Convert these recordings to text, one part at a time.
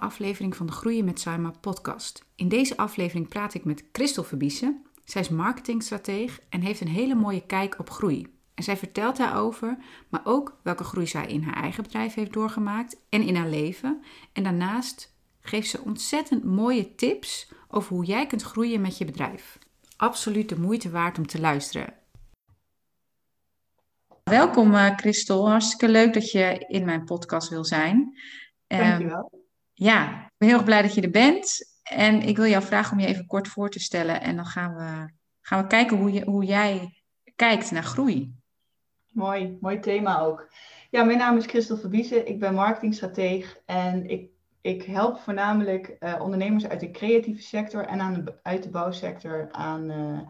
aflevering van de Groeien met Saima podcast. In deze aflevering praat ik met Christel Verbiesen. Zij is marketingstrateeg en heeft een hele mooie kijk op groei. En zij vertelt daarover, maar ook welke groei zij in haar eigen bedrijf heeft doorgemaakt en in haar leven. En daarnaast geeft ze ontzettend mooie tips over hoe jij kunt groeien met je bedrijf. Absoluut de moeite waard om te luisteren. Welkom uh, Christel, hartstikke leuk dat je in mijn podcast wil zijn. Dankjewel. Ja, ik ben heel erg blij dat je er bent. En ik wil jou vragen om je even kort voor te stellen. En dan gaan we, gaan we kijken hoe, je, hoe jij kijkt naar groei. Mooi, mooi thema ook. Ja, mijn naam is Christel Verbiezen. Ik ben marketingstrateeg en ik, ik help voornamelijk uh, ondernemers uit de creatieve sector en aan de, uit de bouwsector aan, uh,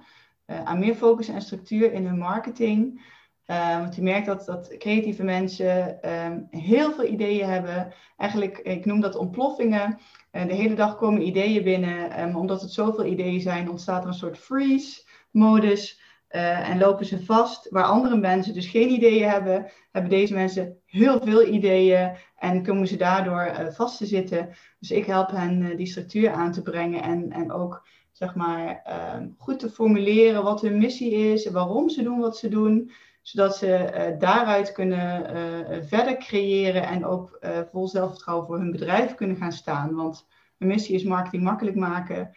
uh, aan meer focus en structuur in hun marketing. Uh, want je merkt dat, dat creatieve mensen um, heel veel ideeën hebben. Eigenlijk, ik noem dat ontploffingen. Uh, de hele dag komen ideeën binnen. Um, omdat het zoveel ideeën zijn, ontstaat er een soort freeze-modus. Uh, en lopen ze vast. Waar andere mensen dus geen ideeën hebben, hebben deze mensen heel veel ideeën. En komen ze daardoor vast te zitten. Dus ik help hen die structuur aan te brengen. En, en ook zeg maar, goed te formuleren wat hun missie is. Waarom ze doen wat ze doen zodat ze uh, daaruit kunnen uh, verder creëren en ook vol zelfvertrouwen voor hun bedrijf kunnen gaan staan. Want mijn missie is marketing makkelijk maken.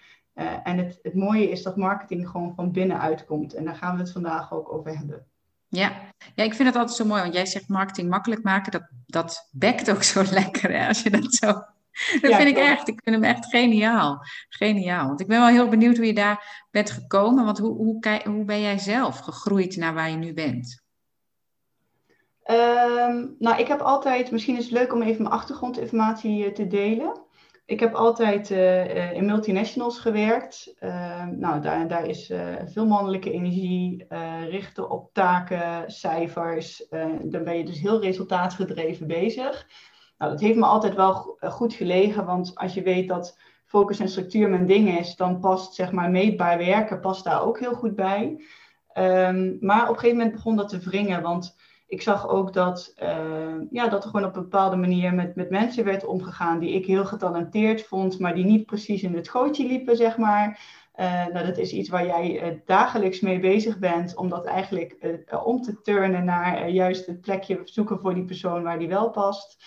en het, het mooie is dat marketing gewoon van binnenuit komt. En daar gaan we het vandaag ook over hebben. Ja. ja, ik vind het altijd zo mooi, want jij zegt marketing makkelijk maken. Dat, dat bekt ook zo lekker, hè, als je dat zo dat ja, vind ik echt. Ik vind hem echt geniaal. Geniaal. Want ik ben wel heel benieuwd hoe je daar bent gekomen. Want hoe, hoe, hoe ben jij zelf gegroeid naar waar je nu bent? Um, nou, ik heb altijd, misschien is het leuk om even mijn achtergrondinformatie te delen. Ik heb altijd uh, in multinationals gewerkt. Uh, nou, daar, daar is uh, veel mannelijke energie, richten op taken, cijfers. dan ben je dus heel resultaatgedreven bezig. Nou, dat heeft me altijd wel goed gelegen, want als je weet dat focus en structuur mijn ding is, dan past zeg maar meetbaar werken past daar ook heel goed bij. Um, maar op een gegeven moment begon dat te wringen, want ik zag ook dat, uh, ja, dat er gewoon op een bepaalde manier met, met mensen werd omgegaan die ik heel getalenteerd vond, maar die niet precies in het gootje liepen, zeg maar. Uh, nou, dat is iets waar jij dagelijks mee bezig bent, om dat eigenlijk om te turnen naar juist het plekje zoeken voor die persoon waar die wel past.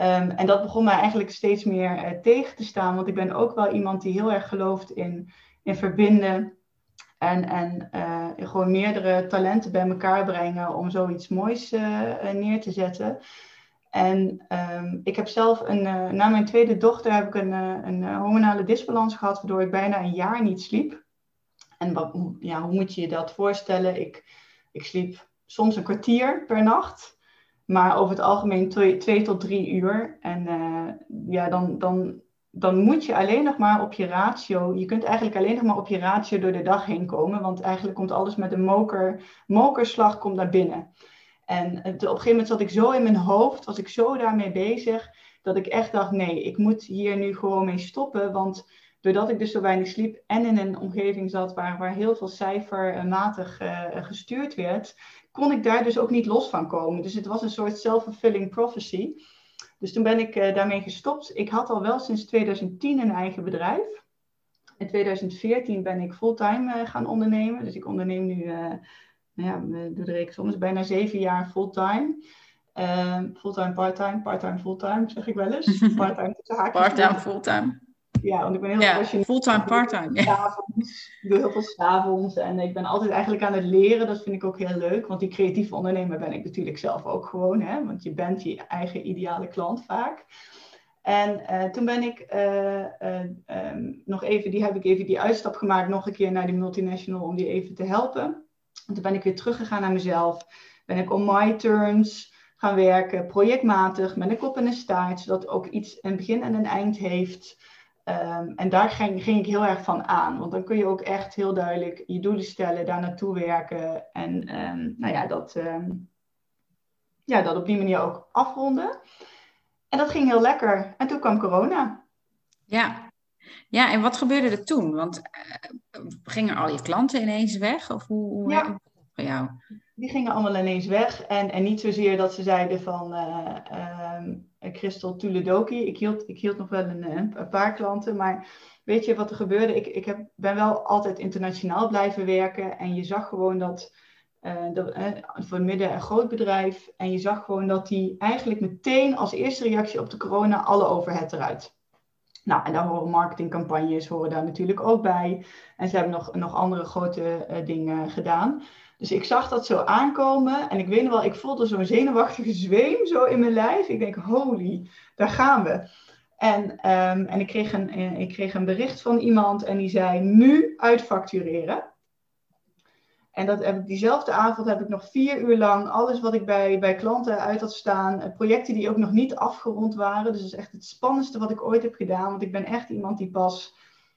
Um, en dat begon mij eigenlijk steeds meer tegen te staan, want ik ben ook wel iemand die heel erg gelooft in, in verbinden. En, en uh, gewoon meerdere talenten bij elkaar brengen om zoiets moois uh, neer te zetten. En um, ik heb zelf een, na mijn tweede dochter heb ik een, een hormonale disbalans gehad, waardoor ik bijna een jaar niet sliep. En wat, ja, hoe moet je je dat voorstellen? Ik, ik sliep soms een kwartier per nacht, maar over het algemeen twee, tot drie uur. En ja, dan, dan dan moet je alleen nog maar op je ratio, je kunt eigenlijk alleen nog maar op je ratio door de dag heen komen, want eigenlijk komt alles met een moker, mokerslag komt naar binnen. En op een gegeven moment zat ik zo in mijn hoofd, was ik zo daarmee bezig, dat ik echt dacht, nee, ik moet hier nu gewoon mee stoppen, want doordat ik dus zo weinig sliep en in een omgeving zat waar, waar heel veel cijfermatig uh, gestuurd werd, kon ik daar dus ook niet los van komen. Dus het was een soort self-fulfilling prophecy. Dus toen ben ik uh, daarmee gestopt. Ik had al wel sinds 2010 een eigen bedrijf. In 2014 ben ik fulltime uh, gaan ondernemen. Dus ik onderneem nu, uh, nou ja, doe de reeks soms bijna zeven jaar fulltime. Fulltime, parttime, parttime, fulltime, zeg ik wel eens. Parttime, Parttime, fulltime. Ja, want ik ben heel ja, fulltime, parttime. Ja. Ik doe heel veel s'avonds en ik ben altijd eigenlijk aan het leren. Dat vind ik ook heel leuk, want die creatieve ondernemer ben ik natuurlijk zelf ook gewoon. Hè? Want je bent je eigen ideale klant vaak. En uh, toen ben ik uh, uh, um, nog even, die heb ik even die uitstap gemaakt, nog een keer naar die multinational om die even te helpen. En toen ben ik weer teruggegaan naar mezelf. Ben ik on my terms gaan werken, projectmatig, met een kop en een staart, zodat ook iets een begin en een eind heeft. Um, en daar ging, ging, ik heel erg van aan. Want dan kun je ook echt heel duidelijk je doelen stellen, daar naartoe werken. En um, nou ja dat, um, ja, dat op die manier ook afronden. En dat ging heel lekker. En toen kwam corona. Ja, ja en wat gebeurde er toen? Want uh, gingen al je klanten ineens weg? Of hoe, hoe ja. voor jou? Die gingen allemaal ineens weg. En, en niet zozeer dat ze zeiden van uh, Christel Tuledoki. Ik hield, ik hield nog wel een, een, paar klanten. Maar weet je wat er gebeurde? Ik, ik heb, ben wel altijd internationaal blijven werken. En je zag gewoon dat, uh, dat voor een midden- en groot bedrijf. En je zag gewoon dat die eigenlijk meteen als eerste reactie op de corona alle overhead eruit. Nou, en daar horen marketingcampagnes horen daar natuurlijk ook bij. En ze hebben nog, nog andere grote dingen gedaan. Dus ik zag dat zo aankomen en ik weet nog wel, ik voelde zo'n zenuwachtige zweem zo in mijn lijf. Ik denk, holy, daar gaan we. En, um, en ik, kreeg een, eh, ik kreeg een bericht van iemand en die zei, nu uitfactureren. En dat heb ik, diezelfde avond heb ik nog vier uur lang alles wat ik bij, bij klanten uit had staan. Eh, projecten die ook nog niet afgerond waren. Dus dat is echt het spannendste wat ik ooit heb gedaan. Want ik ben echt iemand die pas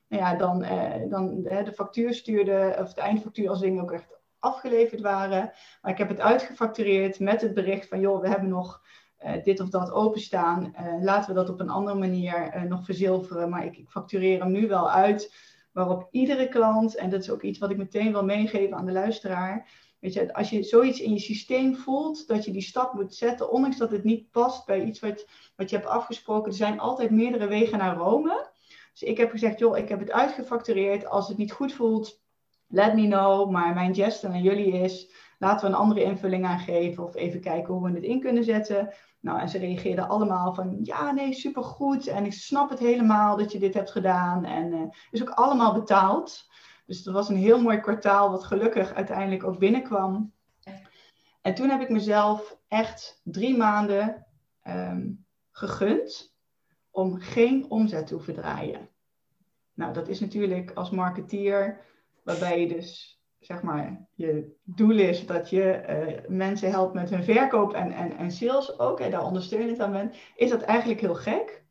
nou ja, dan, eh, dan de factuur stuurde. Of de eindfactuur als dingen ook echt afgeleverd waren. Maar ik heb het uitgefactureerd met het bericht van joh, we hebben nog uh, dit of dat openstaan. Uh, laten we dat op een andere manier uh, nog verzilveren. Maar ik, ik, factureer hem nu wel uit. Waarop iedere klant, en dat is ook iets wat ik meteen wil meegeven aan de luisteraar. Weet je, als je zoiets in je systeem voelt, dat je die stap moet zetten, ondanks dat het niet past bij iets wat, wat je hebt afgesproken. Er zijn altijd meerdere wegen naar Rome. Dus ik heb gezegd, joh, ik heb het uitgefactureerd. Als het niet goed voelt, let me know. Maar mijn geste aan jullie is, laten we een andere invulling aangeven of even kijken hoe we het in kunnen zetten. Nou, en ze reageerden allemaal van, ja, nee, supergoed. En ik snap het helemaal dat je dit hebt gedaan. En uh, is ook allemaal betaald. Dus dat was een heel mooi kwartaal, wat gelukkig uiteindelijk ook binnenkwam. En toen heb ik mezelf echt drie maanden um, gegund om geen omzet te hoeven draaien. Nou, dat is natuurlijk als marketeer Waarbij je dus, zeg maar, je doel is dat je uh, mensen helpt met hun verkoop en, en, en sales ook, en daar ondersteunend aan bent, is dat eigenlijk heel gek.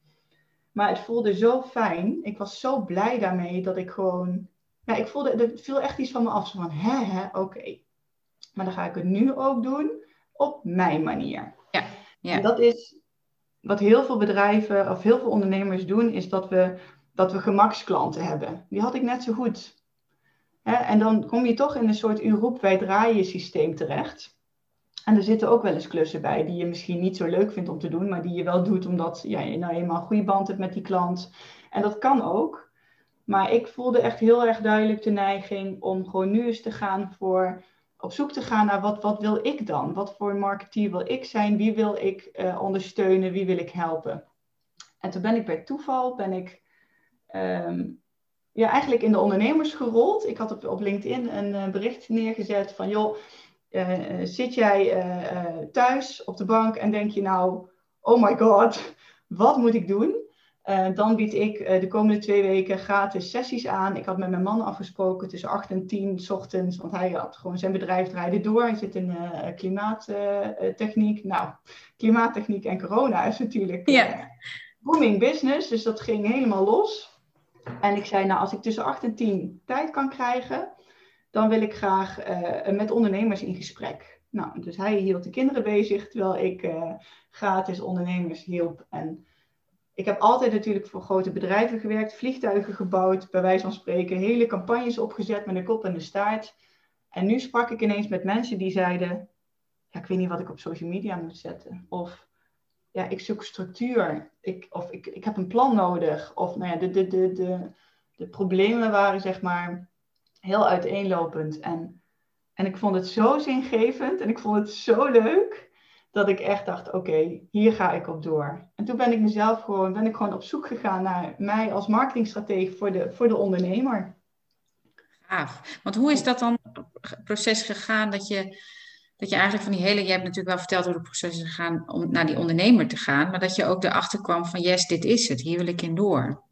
Maar het voelde zo fijn. Ik was zo blij daarmee dat ik gewoon. Ja, ik voelde, er viel echt iets van me af. Zo van, hè, hè, oké. Okay. Maar dan ga ik het nu ook doen op mijn manier. Ja, ja. En dat is wat heel veel bedrijven of heel veel ondernemers doen, is dat we, dat we gemaksklanten hebben. Die had ik net zo goed. En dan kom je toch in een soort u roep wij draaien systeem terecht. En er zitten ook wel eens klussen bij die je misschien niet zo leuk vindt om te doen, maar die je wel doet omdat ja, je nou eenmaal een goede band hebt met die klant. En dat kan ook. Maar ik voelde echt heel erg duidelijk de neiging om gewoon nu eens te gaan voor op zoek te gaan naar wat, wat wil ik dan? Wat voor marketeer wil ik zijn? Wie wil ik uh, ondersteunen? Wie wil ik helpen? En toen ben ik bij toeval ben ik um, ja, eigenlijk in de ondernemers gerold. Ik had op, op LinkedIn een uh, bericht neergezet van joh, uh, zit jij thuis op de bank en denk je nou, oh my god, wat moet ik doen? dan bied ik de komende twee weken gratis sessies aan. Ik had met mijn man afgesproken tussen 8 en 10 s ochtends, want hij had gewoon zijn bedrijf draaide door. Hij zit in klimaattechniek. nou, klimaattechniek en corona is natuurlijk yeah. booming business, dus dat ging helemaal los. En ik zei, nou, als ik tussen 8 en 10 tijd kan krijgen, dan wil ik graag uh, met ondernemers in gesprek. Nou, dus hij hield de kinderen bezig, terwijl ik uh, gratis ondernemers hielp. En ik heb altijd natuurlijk voor grote bedrijven gewerkt, vliegtuigen gebouwd, bij wijze van spreken, hele campagnes opgezet met een kop en de staart. En nu sprak ik ineens met mensen die zeiden, ja, ik weet niet wat ik op social media moet zetten. Of ja, ik zoek structuur. Ik, of ik, ik heb een plan nodig. Of nou ja, de, de, de, de, de problemen waren zeg maar heel uiteenlopend. En, en ik vond het zo zingevend en ik vond het zo leuk dat ik echt dacht, oké, hier ga ik op door. En toen ben ik mezelf gewoon, ben ik gewoon op zoek gegaan naar mij als marketingstratege voor de, voor de ondernemer. Gaaf. Want hoe is dat dan proces gegaan dat je dat je eigenlijk van die hele, je hebt natuurlijk wel verteld hoe de proces is gegaan om naar die ondernemer te gaan, maar dat je ook erachter kwam van yes, dit is het, hier wil ik in door.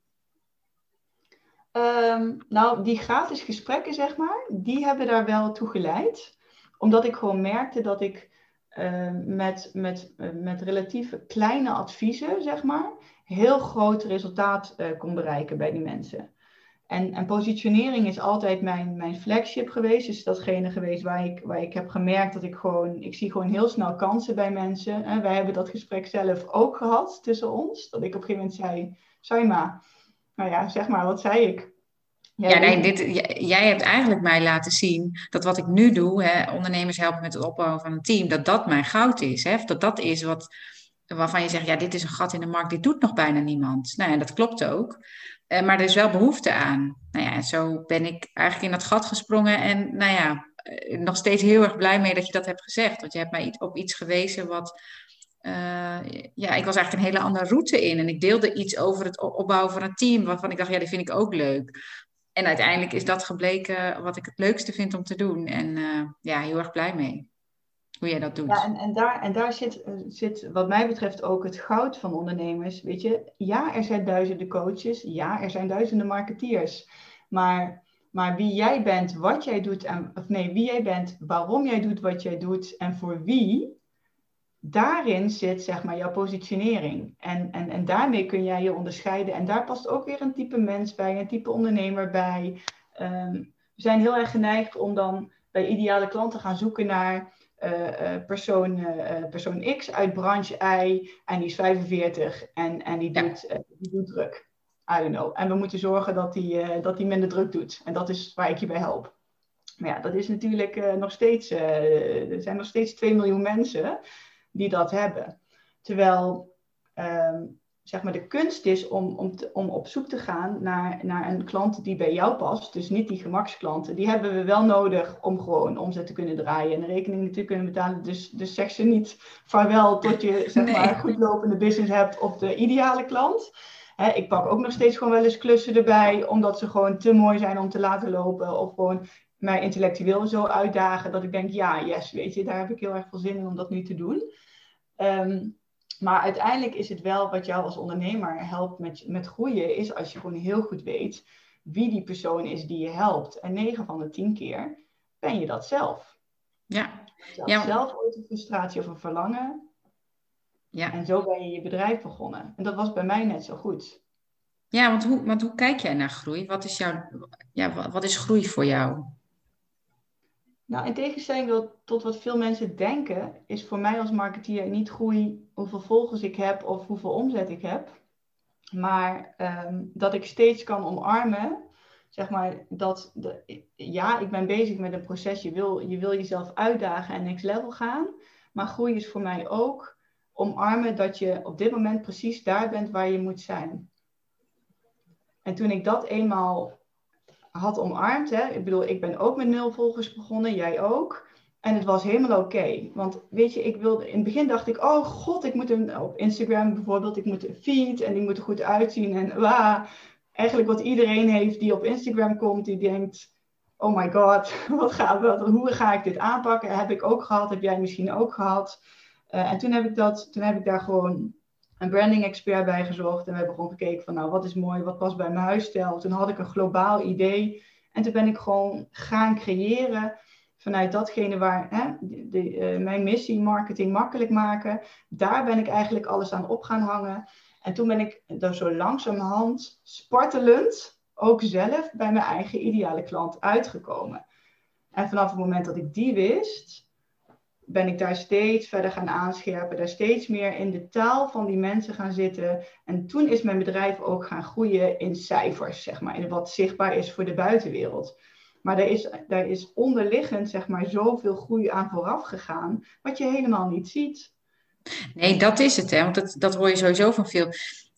Um, nou, die gratis gesprekken, zeg maar, die hebben daar wel toe geleid. Omdat ik gewoon merkte dat ik uh, met, met, met relatief kleine adviezen, zeg maar, heel groot resultaat uh, kon bereiken bij die mensen. En, en, positionering is altijd mijn, mijn flagship geweest. Dus datgene geweest waar ik, waar ik heb gemerkt dat ik gewoon, ik zie gewoon heel snel kansen bij mensen. En wij hebben dat gesprek zelf ook gehad tussen ons. Dat ik op een gegeven moment zei, Saima, nou ja, zeg maar, wat zei ik? Ja, nee, dit, jij hebt eigenlijk mij laten zien dat wat ik nu doe, hè, ondernemers helpen met het opbouwen van een team, dat dat mijn goud is. Hè? Dat dat is wat, waarvan je zegt, ja, dit is een gat in de markt, dit doet nog bijna niemand. Nou, en dat klopt ook. Uh, maar er is wel behoefte aan. Nou ja, zo ben ik eigenlijk in dat gat gesprongen en nou ja, eh, nog steeds heel erg blij mee dat je dat hebt gezegd. Want je hebt mij op iets gewezen wat, uh, ja, ik was eigenlijk een hele andere route in. En ik deelde iets over het opbouwen van een team, waarvan ik dacht, ja, die vind ik ook leuk. En uiteindelijk is dat gebleken wat ik het leukste vind om te doen. En ja, heel erg blij mee hoe jij dat doet. Ja, en, en daar, en daar zit, eh, zit wat mij betreft ook het goud van ondernemers. Weet je, ja, er zijn duizenden coaches. Ja, er zijn duizenden marketeers. Maar, maar wie jij bent, wat jij doet, en, of nee, wie jij bent, waarom jij doet wat jij doet en voor wie, daarin zit zeg maar jouw positionering. En, en, en daarmee kun jij je onderscheiden. En daar past ook weer een type mens bij, een type ondernemer bij. Um, we zijn heel erg geneigd om dan bij ideale klanten gaan zoeken naar uh, persoon, uh, persoon X uit branche Y en die is 45 en, en die, doet, die doet druk. I don't know. En we moeten zorgen dat die, dat die minder druk doet. En dat is waar ik je bij help. Maar ja, dat is natuurlijk nog steeds, er zijn nog steeds 2 miljoen mensen die dat hebben. Terwijl ehm, zeg maar de kunst is om, om, om op zoek te gaan naar, naar een klant die bij jou past. Dus niet die gemaksklanten. Die hebben we wel nodig om gewoon omzet te kunnen draaien en de rekeningen te kunnen betalen. Dus, dus zeg ze niet vaarwel tot je zeg maar, goed lopende business hebt of de ideale klant. ik pak ook nog steeds gewoon wel eens klussen erbij, omdat ze gewoon te mooi zijn om te laten lopen. Of gewoon mij intellectueel zo uitdagen dat ik denk, ja, yes, weet je, daar heb ik heel erg veel zin in om dat nu te doen. Ehm, maar uiteindelijk is het wel wat jou als ondernemer helpt met, met groeien, is als je gewoon heel goed weet wie die persoon is die je helpt. En 9 van de 10 keer ben je dat zelf. Ja. ja. Zelf ooit een frustratie of een verlangen. Ja. En zo ben je je bedrijf begonnen. En dat was bij mij net zo goed. Ja, want hoe, want hoe kijk jij naar groei? Wat is, jouw, ja, wat is groei voor jou? Nou, in tegenstelling tot wat veel mensen denken, is voor mij als marketeer niet groei hoeveel volgers ik heb of hoeveel omzet ik heb. Maar ehm, dat ik steeds kan omarmen, zeg maar, dat, de, ja, ik ben bezig met een proces. Je wil, je wil jezelf uitdagen en next level gaan. Maar groei is voor mij ook omarmen dat je op dit moment precies daar bent waar je moet zijn. En toen ik dat eenmaal had omarmd. Hè. Ik bedoel, ik ben ook met nul volgers begonnen, jij ook. En het was helemaal oké. Want weet je, ik wilde, in het begin dacht ik, oh god, ik moet op Instagram bijvoorbeeld, ik moet een feed en die moet er goed uitzien. En waa, eigenlijk wat iedereen heeft die op Instagram komt, die denkt, oh my god, wat gaat, wat, hoe ga ik dit aanpakken? Heb ik ook gehad, heb jij misschien ook gehad. Uh, en toen heb ik dat, toen heb ik daar gewoon een branding expert bij gezocht. En we hebben gewoon gekeken van nou, wat is mooi, wat past bij mijn huisstijl. Toen had ik een globaal idee. En toen ben ik gewoon gaan creëren vanuit datgene waar hè, de, uh, mijn missie, marketing makkelijk maken. Daar ben ik eigenlijk alles aan op gaan hangen. En toen ben ik er zo langzamerhand, spartelend, ook zelf bij mijn eigen ideale klant uitgekomen. En vanaf het moment dat ik die wist, ben ik daar steeds verder gaan aanscherpen, daar steeds meer in de taal van die mensen gaan zitten. En toen is mijn bedrijf ook gaan groeien in cijfers, zeg maar, in wat zichtbaar is voor de buitenwereld. Maar daar is, daar is onderliggend, zeg maar, zoveel groei aan vooraf gegaan, wat je helemaal niet ziet. Nee, dat is het, hè? want dat, dat hoor je sowieso van veel.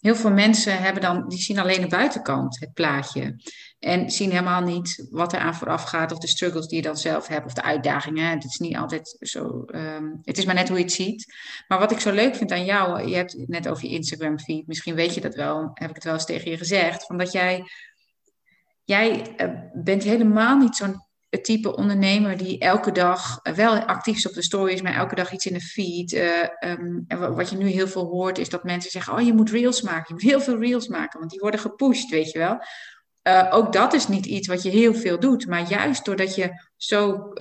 Heel veel mensen hebben dan, die zien alleen de buitenkant, het plaatje. En zien helemaal niet wat er aan vooraf gaat, of de struggles die je dan zelf hebt, of de uitdagingen. Het is niet altijd zo. Um, het is maar net hoe je het ziet. Maar wat ik zo leuk vind aan jou, je hebt het net over je Instagram feed, misschien weet je dat wel, heb ik het wel eens tegen je gezegd, van dat jij. Jij uh, bent helemaal niet zo'n type ondernemer die elke dag wel actief is op de stories, maar elke dag iets in de feed. Uh, um, en wat je nu heel veel hoort, is dat mensen zeggen: Oh, je moet reels maken. Je moet heel veel reels maken, want die worden gepusht, weet je wel. Uh, ook dat is niet iets wat je heel veel doet, maar juist doordat je zo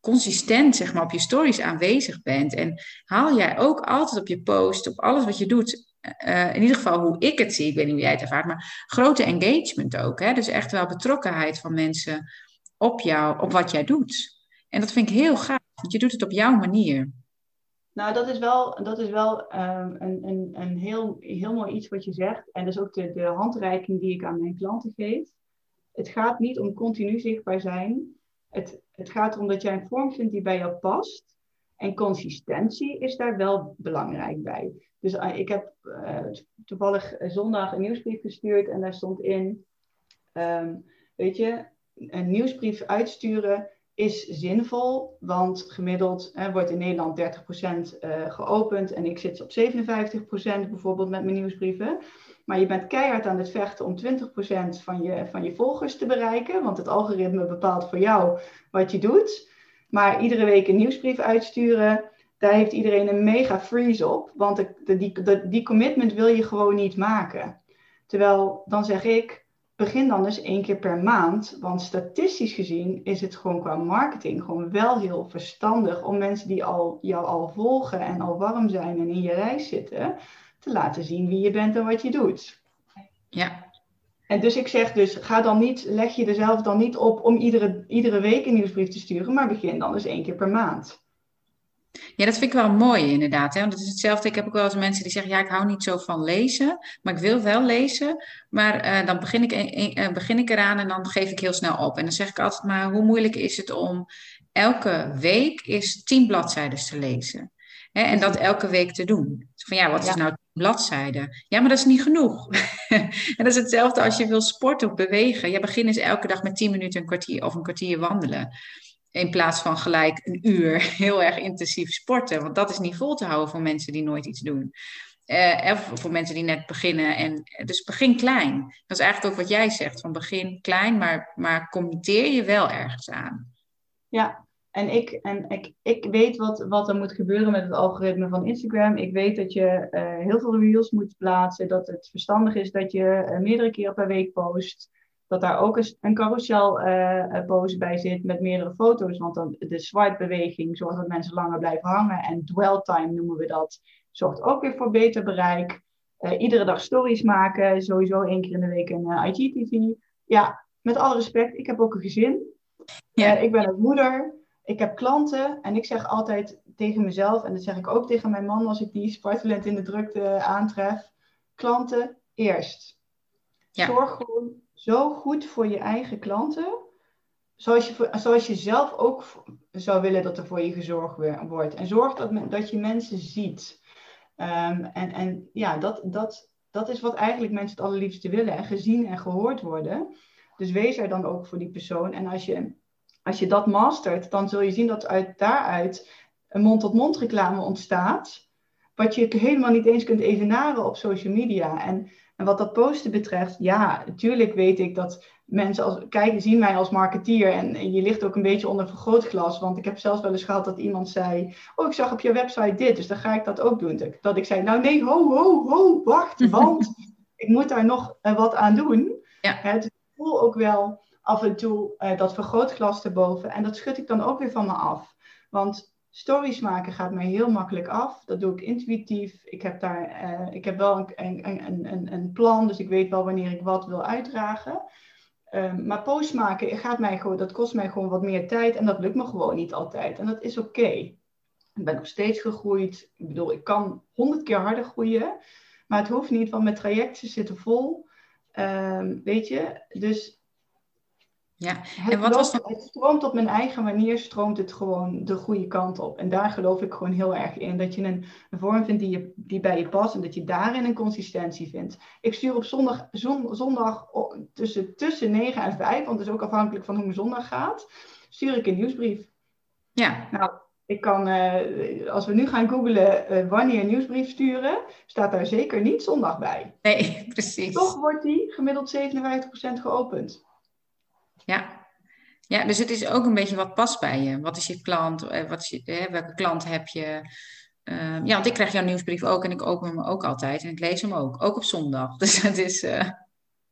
consistent zeg maar, op je stories aanwezig bent en haal jij ook altijd op je post, op alles wat je doet, in ieder geval hoe ik het zie, ik weet niet hoe jij het ervaart, maar grote engagement ook. Hè? Dus echt wel betrokkenheid van mensen op jou, op wat jij doet. En dat vind ik heel gaaf, want je doet het op jouw manier. Nou, dat is wel, dat is wel um, een, een, een heel, heel mooi iets wat je zegt. En dat is ook de, de handreiking die ik aan mijn klanten geef. het gaat niet om continu zichtbaar zijn. Het, het gaat erom dat jij een vorm vindt die bij jou past. En consistentie is daar wel belangrijk bij. Dus uh, ik heb uh, toevallig zondag een nieuwsbrief gestuurd en daar stond in, um, weet je, een nieuwsbrief uitsturen is zinvol, want gemiddeld wordt in Nederland 30% uh, geopend en ik zit op 57% bijvoorbeeld met mijn nieuwsbrieven. Maar je bent keihard aan het vechten om 20% van je, van je volgers te bereiken, want het algoritme bepaalt voor jou wat je doet. Maar iedere week een nieuwsbrief uitsturen, daar heeft iedereen een mega freeze op, want die, die commitment wil je gewoon niet maken. Terwijl dan zeg ik, begin dan dus één keer per maand. Want statistisch gezien is het gewoon qua marketing gewoon wel heel verstandig om mensen die al, jou al volgen en al warm zijn en in je reis zitten, te laten zien wie je bent en wat je doet. Ja. En dus ik zeg dus, ga dan niet, leg je er zelf dan niet op om iedere, iedere week een nieuwsbrief te sturen, maar begin dan dus één keer per maand. Ja, dat vind ik wel mooi inderdaad. Hè? Want het is hetzelfde. Ik heb ook wel eens mensen die zeggen: Ja, ik hou niet zo van lezen, maar ik wil wel lezen. Maar uh, dan begin ik, uh, begin ik eraan en dan geef ik heel snel op. En dan zeg ik altijd: Maar hoe moeilijk is het om elke week is tien bladzijden te lezen? Hè? En dat elke week te doen. Van ja, wat is nou tien bladzijden? Ja, maar dat is niet genoeg. en dat is hetzelfde als je wil sporten of bewegen. Ja, begin eens elke dag met tien minuten een kwartier of een kwartier wandelen. In plaats van gelijk een uur heel erg intensief sporten. Want dat is niet vol te houden voor mensen die nooit iets doen. Uh, voor mensen die net beginnen. En, dus begin klein. Dat is eigenlijk ook wat jij zegt. Van begin klein, maar, maar committeer je wel ergens aan. Ja, en ik, en ik, ik weet wat, wat er moet gebeuren met het algoritme van Instagram. Ik weet dat je uh, heel veel reels moet plaatsen. Dat het verstandig is dat je meerdere keren per week post dat daar ook een carousel uh, pose bij zit met meerdere foto's. Want dan de swipe-beweging zorgt dat mensen langer blijven hangen. En dwell time noemen we dat. Zorgt ook weer voor beter bereik. Uh, iedere dag stories maken. Sowieso één keer in de week een uh, IGTV. Ja, met alle respect. Ik heb ook een gezin. Ja. ik ben ook moeder. Ik heb klanten. En ik zeg altijd tegen mezelf. En dat zeg ik ook tegen mijn man als ik die spartelend in de drukte aantref. Klanten eerst. Ja. Zorg gewoon zo goed voor je eigen klanten. Zoals je, zoals je zelf ook zou willen dat er voor je gezorgd wordt. En zorg dat, dat je mensen ziet. Um, en, en ja, dat, dat, dat is wat eigenlijk mensen het allerliefste willen. En gezien en gehoord worden. Dus wees er dan ook voor die persoon. En als je, als je dat mastert, dan zul je zien dat uit daaruit een mond-tot-mond reclame ontstaat. Wat je helemaal niet eens kunt evenaren op social media. En en wat dat posten betreft, ja, natuurlijk weet ik dat mensen als, kijken, zien mij als marketeer. En, je ligt ook een beetje onder vergrootglas. Want ik heb zelfs wel eens gehad dat iemand zei: Oh, ik zag op je website dit, dus dan ga ik dat ook doen. Dat ik zei: Nou, nee, ho, ho, ho, wacht, want ik moet daar nog uh, wat aan doen. Ja. Het ik voel ook wel af en toe uh, dat vergrootglas erboven. En dat schud ik dan ook weer van me af. Want Stories maken gaat mij heel makkelijk af. Dat doe ik intuïtief. Ik heb, daar, uh, ik heb wel een, een, een, een, plan, dus ik weet wel wanneer ik wat wil uitdragen. Um, maar posts maken gaat mij gewoon, dat kost mij gewoon wat meer tijd en dat lukt me gewoon niet altijd. En dat is oké. Ik ben nog steeds gegroeid. Ik bedoel, ik kan honderd keer harder groeien. Maar het hoeft niet, want mijn trajecten zitten vol. Um, weet je, dus ja, en wat was Het stroomt op mijn eigen manier, stroomt het gewoon de goede kant op. En daar geloof ik gewoon heel erg in. Dat je een, een vorm vindt die, je, die bij je past en dat je daarin een consistentie vindt. Ik stuur op zondag, zon, zondag tussen, tussen 9 en 5, want het is ook afhankelijk van hoe mijn zondag gaat, stuur ik een nieuwsbrief. Ja. Nou, ik kan, uh, als we nu gaan googlen uh, wanneer een nieuwsbrief sturen, staat daar zeker niet zondag bij. Nee, precies. Toch wordt die gemiddeld 57% geopend. Ja. ja, dus het is ook een beetje wat past bij je. Wat is je klant? Eh, wat is je, welke klant heb je? Uh, ja, want ik krijg jouw nieuwsbrief ook en ik open hem ook altijd. En ik lees hem ook, ook op zondag. Dus het is... Uh...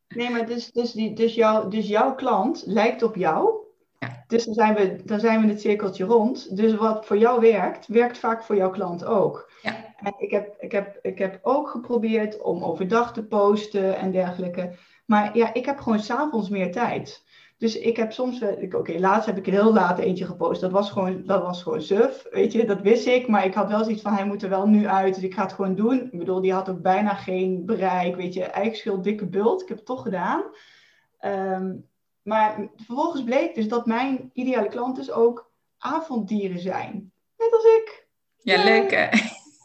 Nee, maar dus, dus, die, dus, jou, dus jouw klant lijkt op jou. Ja. Dus dan zijn, we, dan zijn we het cirkeltje rond. Dus wat voor jou werkt, werkt vaak voor jouw klant ook. Ja. En ik heb, ik, heb, ik heb ook geprobeerd om overdag te posten en dergelijke. Maar ja, ik heb gewoon s'avonds meer tijd. Dus ik heb soms, oké, laatst heb ik een heel laat eentje gepost. Dat was gewoon, dat was gewoon suf, weet je, dat wist ik. Maar ik had wel zoiets van, hij moet er wel nu uit, dus ik ga het gewoon doen. Ik bedoel, die had ook bijna geen bereik, weet je, eigenlijk veel dikke bult. Ik heb het toch gedaan. Um, Maar vervolgens bleek dus dat mijn ideale klanten dus ook avonddieren zijn. Net als ik. Ja, leuk hè?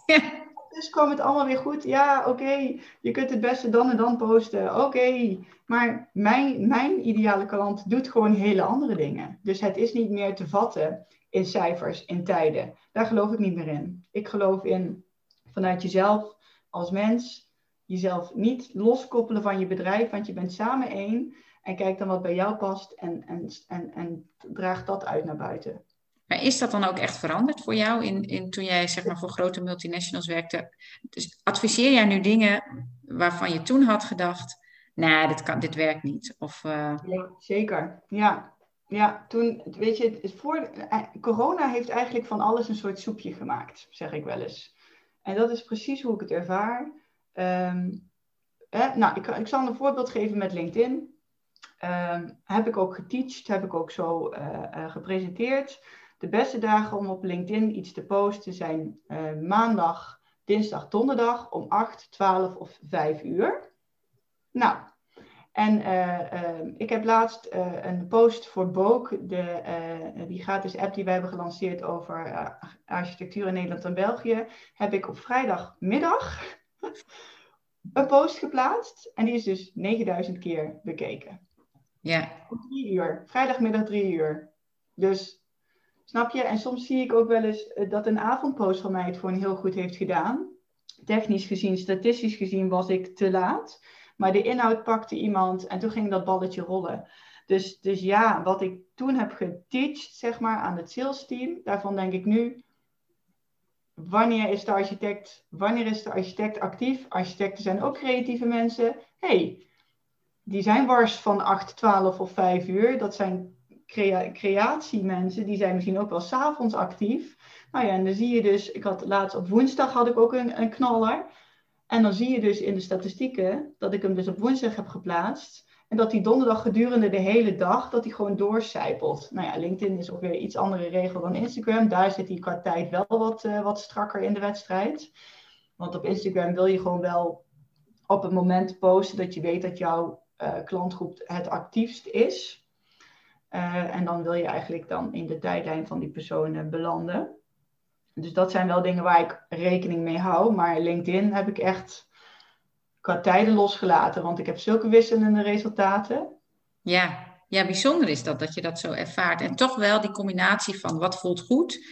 dus kwam het allemaal weer goed. Ja, oké, je kunt het beste dan en dan posten. Oké, maar mijn, mijn ideale klant doet gewoon hele andere dingen. Dus het is niet meer te vatten in cijfers, in tijden. Daar geloof ik niet meer in. Ik geloof in vanuit jezelf als mens, jezelf niet loskoppelen van je bedrijf, want je bent samen één. En kijk dan wat bij jou past en, en, en, en draag dat uit naar buiten. Is dat dan ook echt veranderd voor jou in, in, toen jij zeg maar, voor grote multinationals werkte? Dus adviseer jij nu dingen waarvan je toen had gedacht, nee, dit, kan, dit werkt niet? Of, ja, zeker, ja. Ja, toen, weet je, voor, eh, corona heeft eigenlijk van alles een soort soepje gemaakt, zeg ik wel eens. En dat is precies hoe ik het ervaar. Um, nou, ik, ik zal een voorbeeld geven met LinkedIn. Um, heb ik ook geteacht, heb ik ook zo uh, gepresenteerd. De beste dagen om op LinkedIn iets te posten zijn uh, maandag, dinsdag, donderdag om 8, 12 of 5 uur. Nou, en uh, ik heb laatst uh, een post voor Book, de, die gratis app die wij hebben gelanceerd over architectuur in Nederland en België, heb ik op vrijdagmiddag een post geplaatst. En die is dus 9000 keer bekeken. Ja. Om drie uur. Vrijdagmiddag drie uur. Dus Snap je? En soms zie ik ook wel eens eh, dat een avondpost van mij het voor een heel goed heeft gedaan. Technisch gezien, statistisch gezien was ik te laat. Maar de inhoud pakte iemand en toen ging dat balletje rollen. Dus, dus ja, wat ik toen heb geteacht, zeg maar, aan het sales team, daarvan denk ik nu, wanneer is de architect, wanneer is de architect actief? Architecten zijn ook creatieve mensen. hey, die zijn wars van 8, 12 of 5 uur. Dat zijn crea creatiemensen, die zijn misschien ook wel s'avonds actief. Nou ja, en dan zie je dus, ik had laatst op woensdag had ik ook een, een knaller. En dan zie je dus in de statistieken dat ik hem dus op woensdag heb geplaatst. En dat die donderdag gedurende de hele dag, dat hij gewoon doorcijpelt. Nou ja, LinkedIn is ook weer iets andere regel dan Instagram. Daar zit hij qua tijd wel wat, uh, wat strakker in de wedstrijd. Want op Instagram wil je gewoon wel op het moment posten dat je weet dat jouw uh, klantgroep het actiefst is. Uh, en dan wil je eigenlijk dan in de tijdlijn van die personen belanden. Dus dat zijn wel dingen waar ik rekening mee hou. Maar LinkedIn heb ik echt qua tijden losgelaten. Want ik heb zulke wisselende resultaten. Ja, ja, bijzonder is dat, dat je dat zo ervaart. En toch wel die combinatie van wat voelt goed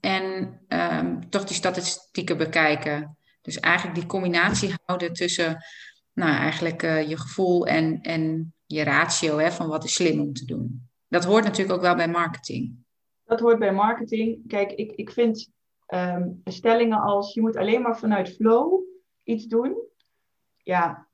en um, toch die statistieken bekijken. Dus eigenlijk die combinatie houden tussen nou, eigenlijk uh, je gevoel en, en je ratio hè, van wat is slim om te doen. Dat hoort natuurlijk ook wel bij marketing. Dat hoort bij marketing. Kijk, ik, ik vind um, stellingen als je moet alleen maar vanuit flow iets doen. Ja,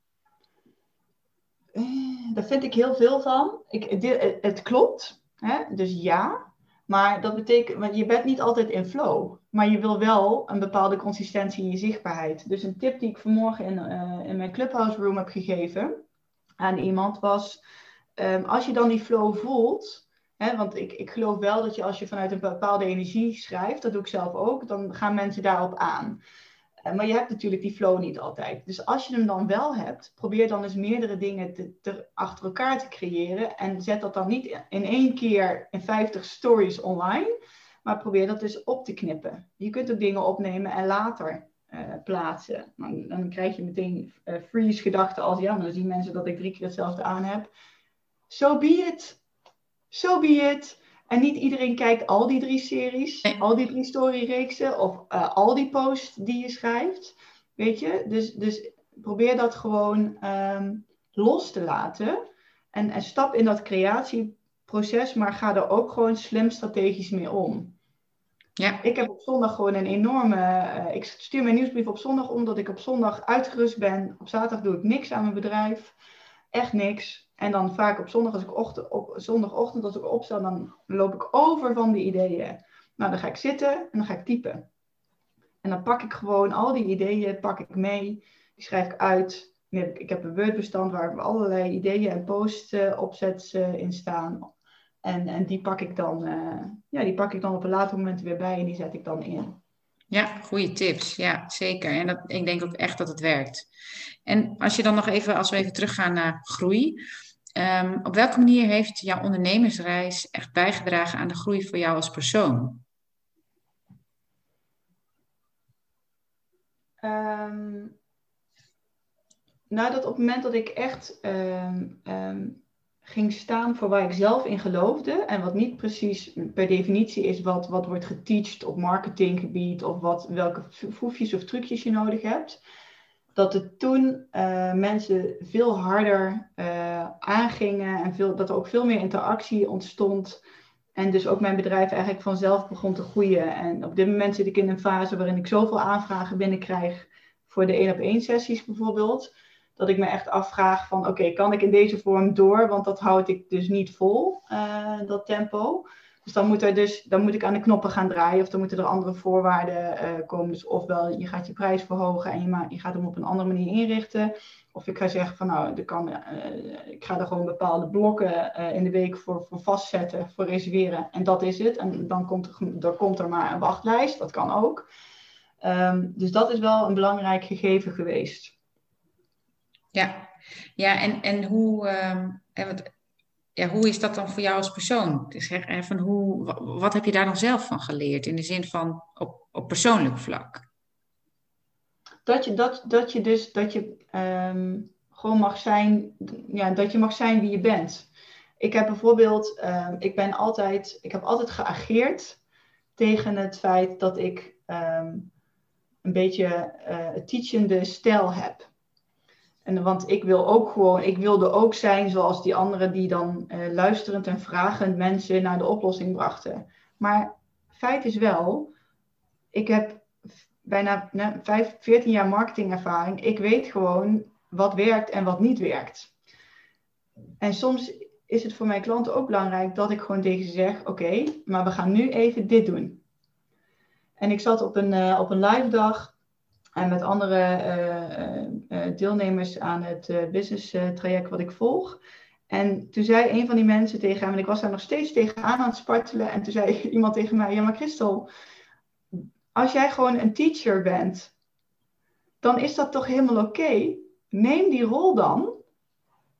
eh, daar vind ik heel veel van. Ik, dit, het klopt, hè? dus ja. Maar dat betekent, want je bent niet altijd in flow. Maar je wil wel een bepaalde consistentie in je zichtbaarheid. Dus een tip die ik vanmorgen in, uh, in mijn Clubhouse Room heb gegeven aan iemand was um, als je dan die flow voelt, hè, want ik, ik geloof wel dat je als je vanuit een bepaalde energie schrijft, dat doe ik zelf ook, dan gaan mensen daarop aan. Uh, maar je hebt natuurlijk die flow niet altijd. Dus als je hem dan wel hebt, probeer dan eens meerdere dingen te, te, achter elkaar te creëren. En zet dat dan niet in één keer in 50 stories online, maar probeer dat dus op te knippen. Je kunt ook dingen opnemen en later uh, plaatsen. Dan, dan, krijg je meteen uh, freeze gedachten als ja, dan zien mensen dat ik drie keer hetzelfde aan heb so be it. So be it. En niet iedereen kijkt al die drie series, al die drie storyreeksen of uh, al die posts die je schrijft. Weet je? Dus, dus probeer dat gewoon um, los te laten. En, en stap in dat creatieproces, maar ga er ook gewoon slim strategisch mee om. Ja. Ik heb op zondag gewoon een enorme. Uh, ik stuur mijn nieuwsbrief op zondag omdat ik op zondag uitgerust ben. Op zaterdag doe ik niks aan mijn bedrijf. Echt niks. En dan vaak op zondag, als ik ochtend, op zondagochtend als ik opsta, dan loop ik over van die ideeën. Nou, dan ga ik zitten en dan ga ik typen. En dan pak ik gewoon al die ideeën, pak ik mee, die schrijf ik uit. Ik heb een Word-bestand waar allerlei ideeën en posts uh, opzets uh, in staan. En, en die, pak ik dan, uh, ja, die pak ik dan op een later moment weer bij en die zet ik dan in. Ja, goede tips. Ja, zeker. En dat, ik denk ook echt dat het werkt. En als je dan nog even, als we even teruggaan naar groei. Ehm, op welke manier heeft jouw ondernemersreis echt bijgedragen aan de groei voor jou als persoon? Um, nou, dat op het moment dat ik echt ehm, ging staan voor waar ik zelf in geloofde en wat niet precies per definitie is wat, wat wordt geteacht op marketinggebied of wat, welke foefjes of trucjes je nodig hebt, dat het toen uh, mensen veel harder uh, aangingen en veel, dat er ook veel meer interactie ontstond. En dus ook mijn bedrijf eigenlijk vanzelf begon te groeien. En op dit moment zit ik in een fase waarin ik zoveel aanvragen binnenkrijg voor de één op één sessies bijvoorbeeld dat ik me echt afvraag van oké, kan ik in deze vorm door? Want dat houd ik dus niet vol, uh, dat tempo. Dus dan moet, er dus dan moet ik aan de knoppen gaan draaien of dan moeten er andere voorwaarden uh, komen. Dus ofwel je gaat je prijs verhogen en je, je gaat hem op een andere manier inrichten. Of ik ga zeggen van nou, kan, uh, ik ga er gewoon bepaalde blokken in de week voor, voor vastzetten, voor reserveren. En dat is het. En dan komt er, er, komt er maar een wachtlijst, dat kan ook. Um, dus dat is wel een belangrijk gegeven geweest. Ja, ja en, en hoe, uh, wat, ja, hoe is dat dan voor jou als persoon? Dus hoe, wat heb je daar dan zelf van geleerd in de zin van op, op persoonlijk vlak? Dat je, dat, dat je dus dat je um, gewoon mag zijn, ja, dat je mag zijn wie je bent. Ik heb bijvoorbeeld, um, ik ben altijd, ik heb altijd geageerd tegen het feit dat ik een beetje uh, teachende stijl heb. En, want ik wil ook gewoon, ik wilde ook zijn zoals die anderen die dan uh, luisterend en vragend mensen naar de oplossing brachten. Maar feit is wel, ik heb bijna ne, 5, 14 jaar marketingervaring. Ik weet gewoon wat werkt en wat niet werkt. En soms is het voor mijn klanten ook belangrijk dat ik gewoon tegen ze zeg: Oké, maar we gaan nu even dit doen. En ik zat op een, uh, op een live dag en met andere eh, eh, eh, deelnemers aan het business traject wat ik volg. En toen zei een van die mensen tegen hem, en ik was daar nog steeds tegenaan aan het spartelen. En toen zei iemand tegen mij: Ja, maar Christel, als jij gewoon een teacher bent, dan is dat toch helemaal oké. Neem die rol dan.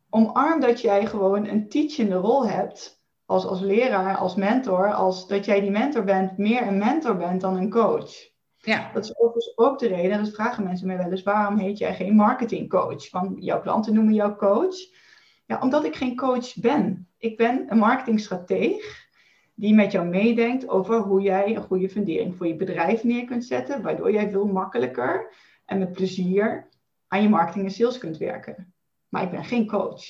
Omarm dat jij gewoon een teachende rol hebt. Als, als leraar, als mentor. Als dat jij die mentor bent, meer een mentor bent dan een coach. Ja. Dat is overigens ook de reden, en dat vragen mensen mij wel eens, waarom heet jij geen marketingcoach? Want jouw klanten noemen jou coach. Ja, omdat ik geen coach ben. Ik ben een marketingstrateeg die met jou meedenkt over hoe jij een goede fundering voor je bedrijf neer kunt zetten, waardoor jij veel makkelijker en met plezier aan je marketing en sales kunt werken. Maar ik ben geen coach.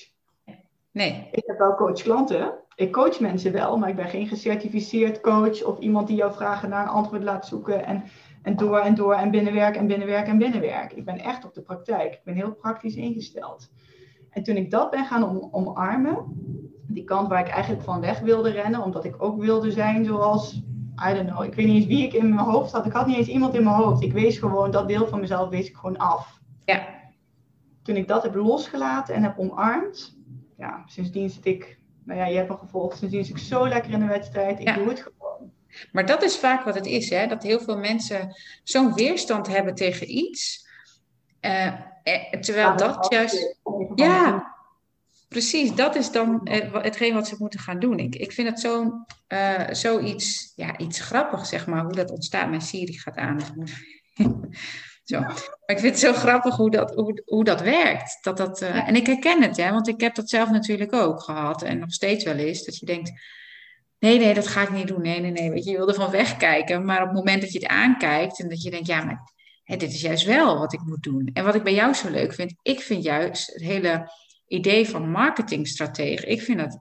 Nee. Ik heb wel coach klanten. Ik coach mensen wel, maar ik ben geen gecertificeerd coach of iemand die jouw vragen naar een antwoord laat zoeken en en door en door en binnenwerk en binnenwerk en binnenwerk. Ik ben echt op de praktijk. Ik ben heel praktisch ingesteld. En toen ik dat ben gaan om, omarmen, die kant waar ik eigenlijk van weg wilde rennen, omdat ik ook wilde zijn zoals, I don't know, ik weet niet eens wie ik in mijn hoofd had. Ik had niet eens iemand in mijn hoofd. Ik wees gewoon, dat deel van mezelf wees ik gewoon af. Ja. Toen ik dat heb losgelaten en heb omarmd, ja, sindsdien zit ik, nou ja, je hebt me gevolgd, sindsdien zit ik zo lekker in de wedstrijd. Ik doe het gewoon maar dat is vaak wat het is, hè? dat heel veel mensen zo'n weerstand hebben tegen iets. Uh, eh, terwijl dat juist. Ja, precies. Dat is dan uh, hetgeen wat ze moeten gaan doen. Ik, ik vind het zo'n uh, zoiets ja, iets grappig, zeg maar, hoe dat ontstaat. Mijn Siri gaat aan. Zo. Maar ik vind het zo grappig hoe dat, hoe, hoe dat werkt. Dat dat, uh, En ik herken het, hè, want ik heb dat zelf natuurlijk ook gehad. En nog steeds wel eens. Dat je denkt, Nee, nee, dat ga ik niet doen. Nee, nee, nee. Weet je, je wil er van wegkijken. Maar op het moment dat je het aankijkt en dat je denkt, ja, maar hè, dit is juist wel wat ik moet doen. En wat ik bij jou zo leuk vind, ik vind juist het hele idee van marketingstratege, ik vind dat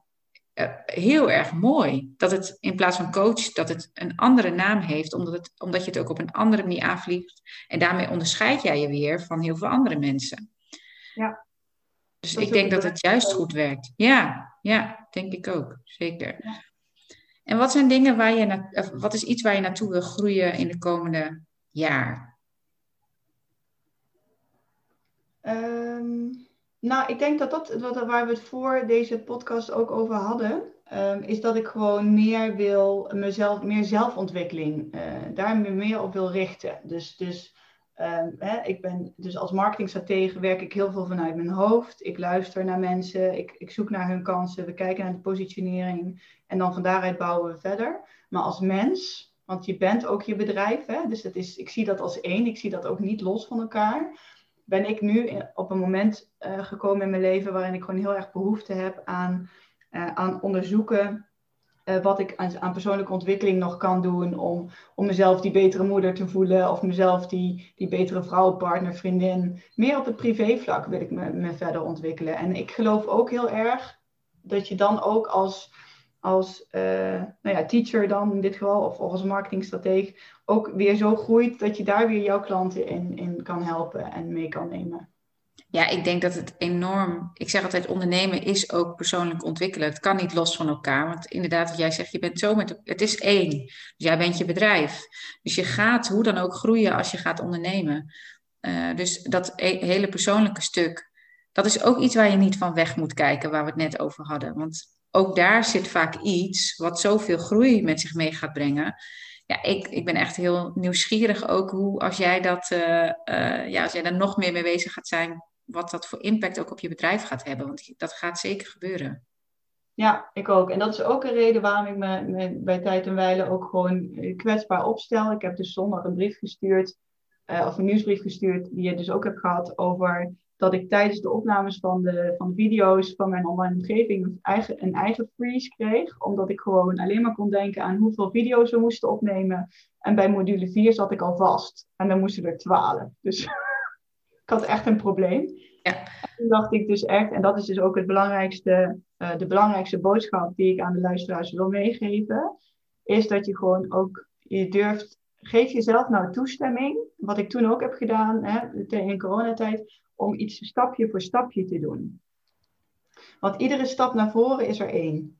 uh, heel erg mooi. Dat het in plaats van coach, dat het een andere naam heeft, omdat, het, omdat je het ook op een andere manier aanvliegt. En daarmee onderscheid jij je weer van heel veel andere mensen. Ja. Dus ik denk dat het juist goed werkt. Ja, ja, denk ik ook. Zeker. Ja. En wat zijn dingen waar je, wat is iets waar je naartoe wil groeien in de komende jaar? Um, nou, ik denk dat dat, waar we het voor deze podcast ook over hadden, um, is dat ik gewoon meer wil, mezelf, meer zelfontwikkeling, uh, daar meer op wil richten. Dus, dus Ehm, hè, ik ben dus als marketingstratege werk ik heel veel vanuit mijn hoofd. Ik luister naar mensen, ik, ik zoek naar hun kansen, we kijken naar de positionering en dan van daaruit bouwen we verder. Maar als mens, want je bent ook je bedrijf, hè, dus dat is, ik zie dat als één, ik zie dat ook niet los van elkaar. Ben ik nu op een moment uh, gekomen in mijn leven waarin ik gewoon heel erg behoefte heb aan, uh, aan onderzoeken uh, wat ik aan, aan, persoonlijke ontwikkeling nog kan doen om, om mezelf die betere moeder te voelen of mezelf die, die betere vrouw, partner, vriendin. Meer op het privévlak wil ik me, me verder ontwikkelen. En ik geloof ook heel erg dat je dan ook als, als uh, nou ja, teacher dan in dit geval, of, als marketingstrateeg, ook weer zo groeit dat je daar weer jouw klanten in, in kan helpen en mee kan nemen. Ja, ik denk dat het enorm. Ik zeg altijd: ondernemen is ook persoonlijk ontwikkelen. Het kan niet los van elkaar. Want inderdaad, wat jij zegt, je bent zo met. Het is één. Dus jij bent je bedrijf. Dus je gaat hoe dan ook groeien als je gaat ondernemen. Uh, dus dat e hele persoonlijke stuk, dat is ook iets waar je niet van weg moet kijken, waar we het net over hadden. Want ook daar zit vaak iets wat zoveel groei met zich mee gaat brengen ja, ik, ik ben echt heel nieuwsgierig ook hoe als jij dat, uh, uh, ja, als jij daar nog meer mee bezig gaat zijn, wat dat voor impact ook op je bedrijf gaat hebben. Want dat gaat zeker gebeuren. Ja, ik ook. En dat is ook een reden waarom ik me, me bij tijd en wijle ook gewoon eh, kwetsbaar opstel. Ik heb dus zondag een brief gestuurd, of een nieuwsbrief gestuurd, die je dus ook hebt gehad over dat ik tijdens de opnames van de, van de video's van mijn online omgeving een eigen, een eigen freeze kreeg. Omdat ik gewoon alleen maar kon denken aan hoeveel video's we moesten opnemen. En bij module 4 zat ik al vast. En dan moesten er 12. Dus ik had echt een probleem. Ja. En toen dacht ik dus echt, en dat is dus ook het belangrijkste, uh, de belangrijkste boodschap die ik aan de luisteraars wil meegeven, is dat je gewoon ook, je durft, geef jezelf nou toestemming, wat ik toen ook heb gedaan hè, in coronatijd, om iets stapje voor stapje te doen. Want iedere stap naar voren is er één.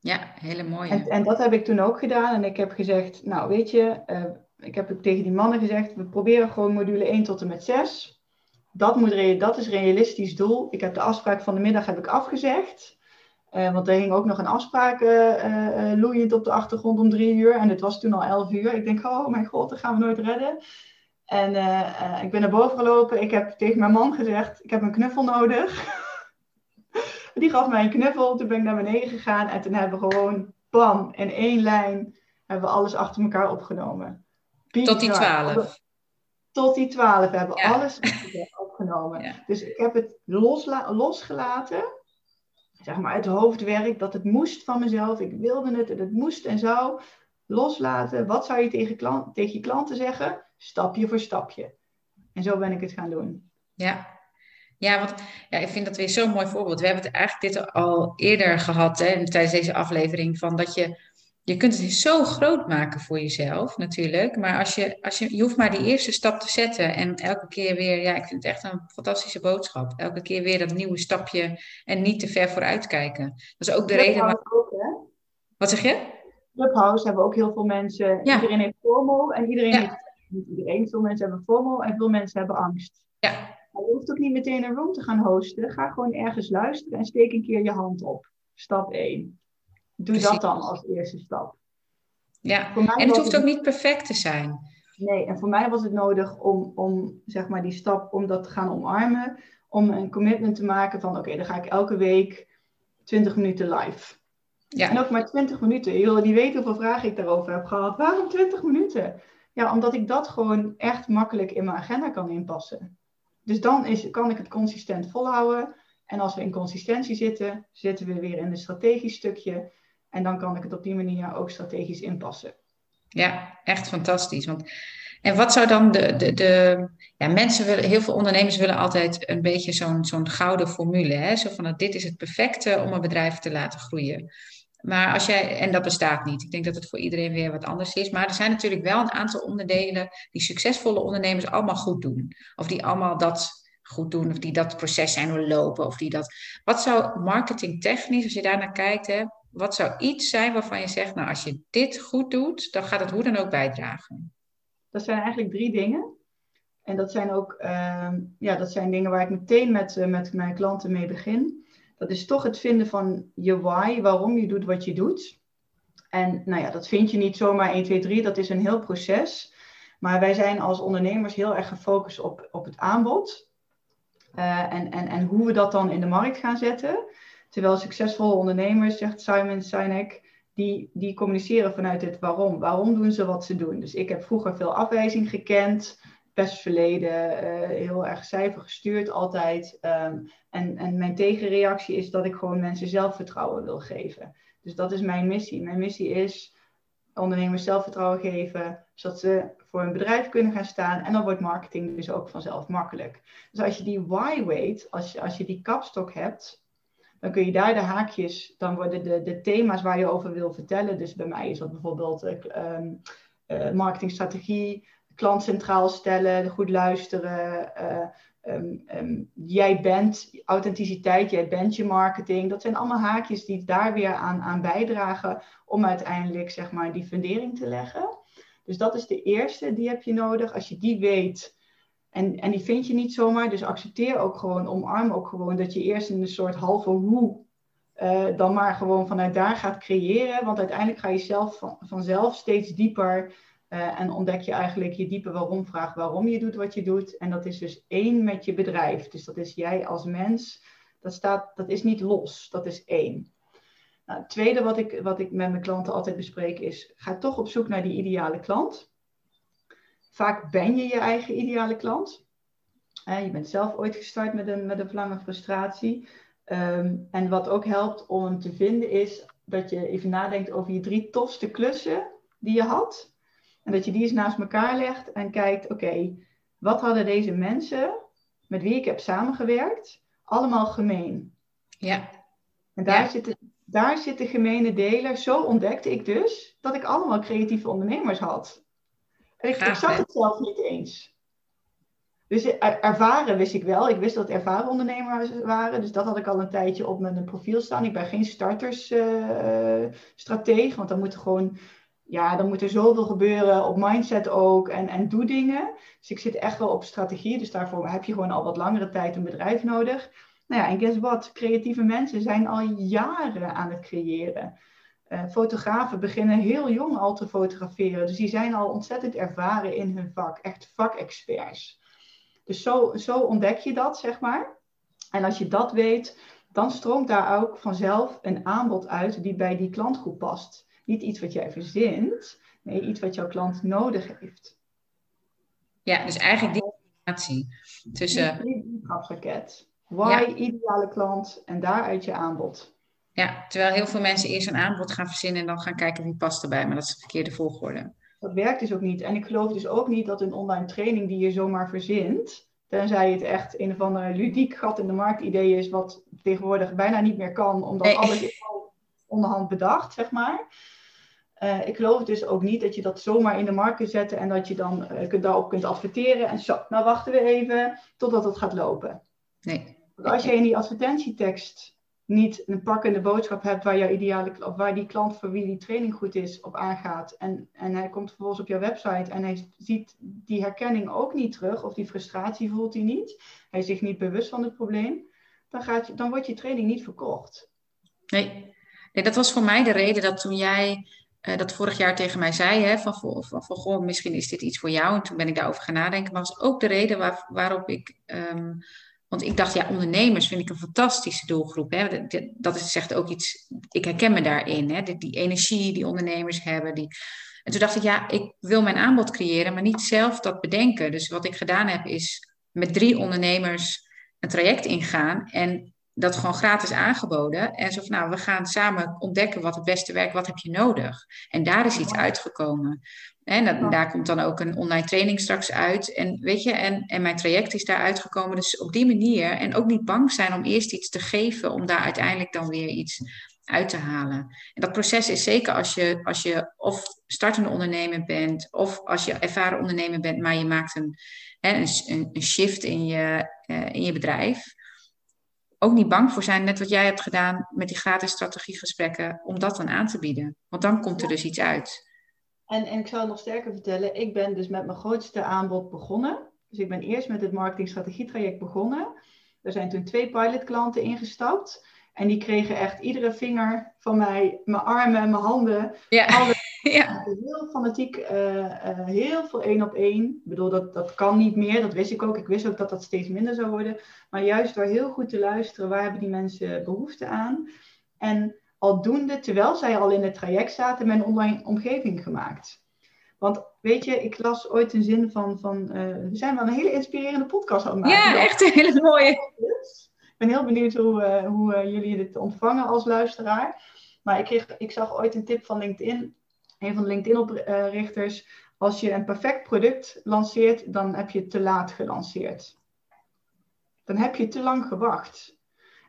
Ja, hele mooie. En, en dat heb ik toen ook gedaan. En ik heb gezegd, nou weet je, uh, ik heb tegen die mannen gezegd, we proberen gewoon module 1 tot en met 6. Dat, moet, dat is een realistisch doel. Ik heb de afspraak van de middag heb ik afgezegd. Uh, want er hing ook nog een afspraak uh, loeiend op de achtergrond om drie uur. En het was toen al elf uur. Ik denk, oh mijn god, dat gaan we nooit redden. En ik ben naar boven gelopen. Ik heb tegen mijn man gezegd, ik heb een knuffel nodig. Die gaf mij een knuffel. Toen ben ik naar beneden gegaan. En toen hebben we gewoon, bam, in één lijn, hebben we alles achter elkaar opgenomen. Tot die twaalf. Tot die twaalf. We hebben alles opgenomen. Dus ik heb het losgelaten. Zeg maar het hoofdwerk. Dat het moest van mezelf. Ik wilde het en het moest en zou. Loslaten. Wat zou je tegen, klant, tegen je klanten zeggen? Stapje voor stapje. En zo ben ik het gaan doen. Ja, ja, want ja, ik vind dat weer zo'n mooi voorbeeld. We hebben het eigenlijk dit al eerder gehad hè, tijdens deze aflevering. Van dat je je kunt het zo groot maken voor jezelf natuurlijk. Maar als je, als je, je hoeft maar die eerste stap te zetten. En elke keer weer, ja, ik vind het echt een fantastische boodschap. Elke keer weer dat nieuwe stapje en niet te ver vooruit kijken. Dat is ook de reden. Waar... Ook, hè? Wat zeg je? Clubhouse hebben ook heel veel mensen. Ja. Iedereen heeft FOMO en iedereen heeft. Niet iedereen, veel mensen hebben FOMO en veel mensen hebben angst. Ja. Maar je hoeft ook niet meteen een room te gaan hosten. Ga gewoon ergens luisteren en steek een keer je hand op. Stap 1. Doe dat dan als eerste stap. Ja, en het hoeft ook niet perfect te zijn. Nee, en voor mij was het nodig om, om zeg maar die stap, om dat te gaan omarmen. Om een commitment te maken van, oké, dan ga ik elke week 20 minuten live. Ja. En ook maar 20 minuten. Jullie weten hoeveel vragen ik daarover heb gehad. Waarom 20 minuten? Ja, omdat ik dat gewoon echt makkelijk in mijn agenda kan inpassen. Dus dan is, kan ik het consistent volhouden. En als we in consistentie zitten, zitten we weer in een strategisch stukje. En dan kan ik het op die manier ook strategisch inpassen. Ja, echt fantastisch. Want, en wat zou dan de, de, de ja, mensen willen, heel veel ondernemers willen altijd een beetje zo'n zo'n gouden formule. Hè? Zo van, dit is het perfecte om een bedrijf te laten groeien. Maar als jij, en dat bestaat niet. Ik denk dat het voor iedereen weer wat anders is. Maar er zijn natuurlijk wel een aantal onderdelen die succesvolle ondernemers allemaal goed doen. Of die allemaal dat goed doen, of die dat proces zijn doorlopen, of die dat. Wat zou marketingtechnisch, als je daar naar kijkt, hè, wat zou iets zijn waarvan je zegt, nou als je dit goed doet, dan gaat het hoe dan ook bijdragen? Dat zijn eigenlijk drie dingen. En dat zijn ook uh, ja, dat zijn dingen waar ik meteen met, uh, met mijn klanten mee begin. Dat is toch het vinden van je why, waarom je doet wat je doet. En nou ja, dat vind je niet zomaar 1, 2, 3, dat is een heel proces. Maar wij zijn als ondernemers heel erg gefocust op, op het aanbod. Uh, en, en, en hoe we dat dan in de markt gaan zetten. Terwijl succesvolle ondernemers, zegt Simon Sinek, die, die communiceren vanuit het waarom. Waarom doen ze wat ze doen? Dus ik heb vroeger veel afwijzing gekend, best verleden, uh, heel erg cijfer gestuurd altijd. Um, en, en mijn tegenreactie is dat ik gewoon mensen zelfvertrouwen wil geven. Dus dat is mijn missie. Mijn missie is ondernemers zelfvertrouwen geven, zodat ze voor hun bedrijf kunnen gaan staan. En dan wordt marketing dus ook vanzelf makkelijk. Dus als je die why weet, als je, als je die kapstok hebt, dan kun je daar de haakjes, dan worden de, de thema's waar je over wil vertellen. Dus bij mij is dat bijvoorbeeld uh, uh, marketingstrategie, klant centraal stellen, goed luisteren. Uh, um, um, jij bent authenticiteit, jij bent je marketing. Dat zijn allemaal haakjes die daar weer aan, aan bijdragen om uiteindelijk zeg maar, die fundering te leggen. Dus dat is de eerste, die heb je nodig. Als je die weet, en, en die vind je niet zomaar, dus accepteer ook gewoon, omarm ook gewoon dat je eerst een soort halve hoe uh, dan maar gewoon vanuit daar gaat creëren. Want uiteindelijk ga je zelf van, vanzelf steeds dieper uh, en ontdek je eigenlijk je diepe waarom vraag waarom je doet wat je doet. En dat is dus één met je bedrijf. Dus dat is jij als mens. Dat, staat, dat is niet los, dat is één. Nou, het tweede wat ik, wat ik met mijn klanten altijd bespreek is, ga toch op zoek naar die ideale klant. Vaak ben je je eigen ideale klant. Uh, je bent zelf ooit gestart met een, met een verlangen frustratie. Um, en wat ook helpt om hem te vinden is dat je even nadenkt over je drie tofste klussen die je had. En dat je die eens naast elkaar legt en kijkt, oké, wat hadden deze mensen met wie ik heb samengewerkt allemaal gemeen? Ja. En daar, zit, daar zit de gemene deler. Zo ontdekte ik dus dat ik allemaal creatieve ondernemers had. En ik, ik zag het zelf niet eens. Dus ervaren wist ik wel. Ik wist dat ervaren ondernemers waren. Dus dat had ik al een tijdje op mijn profiel staan. Ik ben geen startersstratege, uh, want dan moet er gewoon ja, dan moet er zoveel gebeuren op mindset ook en, en doe dingen. Dus ik zit echt wel op strategie. Dus daarvoor heb je gewoon al wat langere tijd een bedrijf nodig. Nou ja, en guess what? Creatieve mensen zijn al jaren aan het creëren. Uh, fotografen beginnen heel jong al te fotograferen. Dus die zijn al ontzettend ervaren in hun vak. Echt vakexperts. Dus zo, zo ontdek je dat, zeg maar. En als je dat weet, dan stroomt daar ook vanzelf een aanbod uit die bij die klantgroep past. Niet iets wat jij verzint, nee, iets wat jouw klant nodig heeft. Ja, dus eigenlijk die combinatie tussen... Grapsraket. Why, ideale klant en daaruit je aanbod. Ja, terwijl heel veel mensen eerst een aanbod gaan verzinnen en dan gaan kijken wie past erbij, maar dat is de verkeerde volgorde. Dat werkt dus ook niet. En ik geloof dus ook niet dat een online training die je zomaar verzint, tenzij het echt een of ander ludiek gat in de markt idee is, wat tegenwoordig bijna niet meer kan, omdat alles onderhand bedacht, zeg maar. Uh, ik geloof dus ook niet dat je dat zomaar in de markt kunt zetten en dat je dan uh, kunt, daarop kunt adverteren. En zo, nou wachten we even totdat het gaat lopen. Nee. Want als je in die advertentietekst niet een pakkende boodschap hebt waar, jouw ideale, of waar die klant voor wie die training goed is op aangaat. En, en hij komt vervolgens op jouw website en hij ziet die herkenning ook niet terug of die frustratie voelt hij niet. Hij is zich niet bewust van het probleem. Dan, gaat je, dan wordt je training niet verkocht. Nee. Nee, dat was voor mij de reden dat toen jij uh, dat vorig jaar tegen mij zei, hè, van, van, van, goh, misschien is dit iets voor jou. En toen ben ik daarover gaan nadenken. Maar was ook de reden waar, waarop ik, um, want ik dacht, ja, ondernemers vind ik een fantastische doelgroep. Hè. Dat, dat is, zegt ook iets, ik herken me daarin, hè, die, die energie die ondernemers hebben. Die... En toen dacht ik, ja, ik wil mijn aanbod creëren, maar niet zelf dat bedenken. Dus wat ik gedaan heb, is met drie ondernemers een traject ingaan en dat gewoon gratis aangeboden. En zo van, nou, we gaan samen ontdekken wat het beste werkt, wat heb je nodig. En daar is iets uitgekomen. En dat, daar komt dan ook een online training straks uit. En weet je, en, en mijn traject is daar uitgekomen. Dus op die manier, en ook niet bang zijn om eerst iets te geven, om daar uiteindelijk dan weer iets uit te halen. En dat proces is zeker als je, als je of startende ondernemer bent, of als je ervaren ondernemer bent, maar je maakt een, een, een shift in je, uh, in je bedrijf ook niet bang voor zijn, net wat jij hebt gedaan met die gratis strategiegesprekken, om dat dan aan te bieden. Want dan komt er dus iets uit. En, en ik zou nog sterker vertellen, ik ben dus met mijn grootste aanbod begonnen. Dus ik ben eerst met het marketingstrategietraject begonnen. Er zijn toen twee pilotklanten ingestapt. En die kregen echt iedere vinger van mij, mijn armen en mijn handen. Ja. ja. Heel fanatiek, uh, heel veel één op één. Ik bedoel, dat, dat kan niet meer, dat wist ik ook. Ik wist ook dat dat steeds minder zou worden. Maar juist door heel goed te luisteren, waar hebben die mensen behoefte aan? En aldoende, terwijl zij al in het traject zaten, mijn online omgeving gemaakt. Want weet je, ik las ooit een zin van, van uh, we zijn wel een hele inspirerende podcast aan het maken. Ja, echt een hele mooie. Ik ben heel benieuwd hoe, hoe jullie dit ontvangen als luisteraar. Maar ik, kreeg, ik zag ooit een tip van LinkedIn, een van de LinkedIn-oprichters. Als je een perfect product lanceert, dan heb je te laat gelanceerd. Dan heb je te lang gewacht.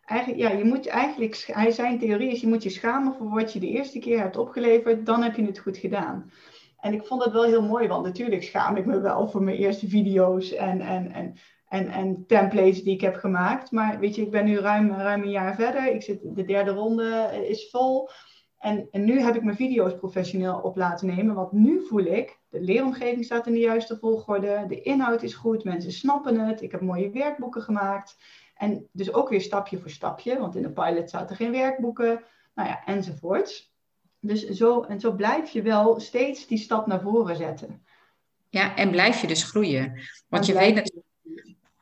Eigenlijk, ja, je moet eigenlijk, hij zijn theorie is, je moet je schamen voor wat je de eerste keer hebt opgeleverd, dan heb je het goed gedaan. En ik vond dat wel heel mooi, want natuurlijk schaam ik me wel voor mijn eerste video's en, en, en, en, en templates die ik heb gemaakt. Maar weet je, ik ben nu ruim, ruim een jaar verder. Ik zit, de derde ronde is vol. En, en nu heb ik mijn video's professioneel op laten nemen. Want nu voel ik, de leeromgeving staat in de juiste volgorde. De inhoud is goed, mensen snappen het. Ik heb mooie werkboeken gemaakt. En dus ook weer stapje voor stapje, want in de pilot zaten geen werkboeken. Nou ja, enzovoorts. Dus zo, en zo blijf je wel steeds die stap naar voren zetten. Ja, en blijf je dus groeien. Want je weet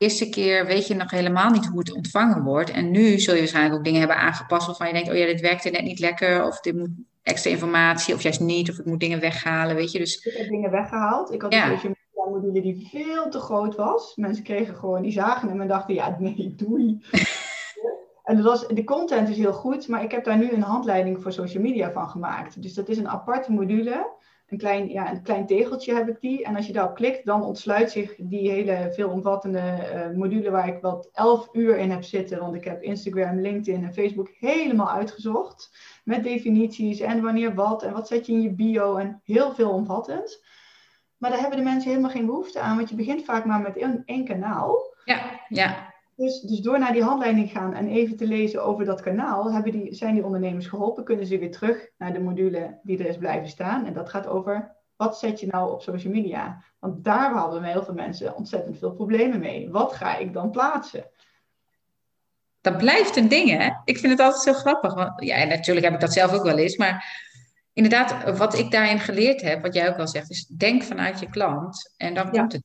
eerste keer weet je nog helemaal niet hoe het ontvangen wordt. En nu zul je waarschijnlijk ook dingen hebben aangepast waarvan je denkt, oh ja, dit werkte net niet lekker. Of dit moet extra informatie, of juist niet. Of ik moet dingen weghalen, weet je. Dus... Ik heb dingen weggehaald. Ik had ja. een social module die veel te groot was. Mensen kregen gewoon, die zagen hem en dachten, ja, nee, doei. En dat was, de content is heel goed, maar ik heb daar nu een handleiding voor social media van gemaakt. Dus dat is een aparte module. Een klein, ja, een klein tegeltje heb ik die. En als je daarop klikt, dan ontsluit zich die hele veelomvattende uh, module waar ik wel elf uur in heb zitten. Want ik heb Instagram, LinkedIn en Facebook helemaal uitgezocht. Met definities en wanneer wat en wat zet je in je bio en heel veel omvattend. Maar daar hebben de mensen helemaal geen behoefte aan, want je begint vaak maar met één, één kanaal. Ja, ja. Dus, dus door naar die handleiding gaan en even te lezen over dat kanaal, hebben die, zijn die ondernemers geholpen, kunnen ze weer terug naar de module die er is blijven staan. En dat gaat over wat zet je nou op social media? Want daar hadden heel veel mensen ontzettend veel problemen mee. Wat ga ik dan plaatsen? Dat blijft een ding, hè? Ik vind het altijd zo grappig. Want, ja, en natuurlijk heb ik dat zelf ook wel eens. Maar inderdaad, wat ik daarin geleerd heb, wat jij ook al zegt, is denk vanuit je klant en dan ja. komt het.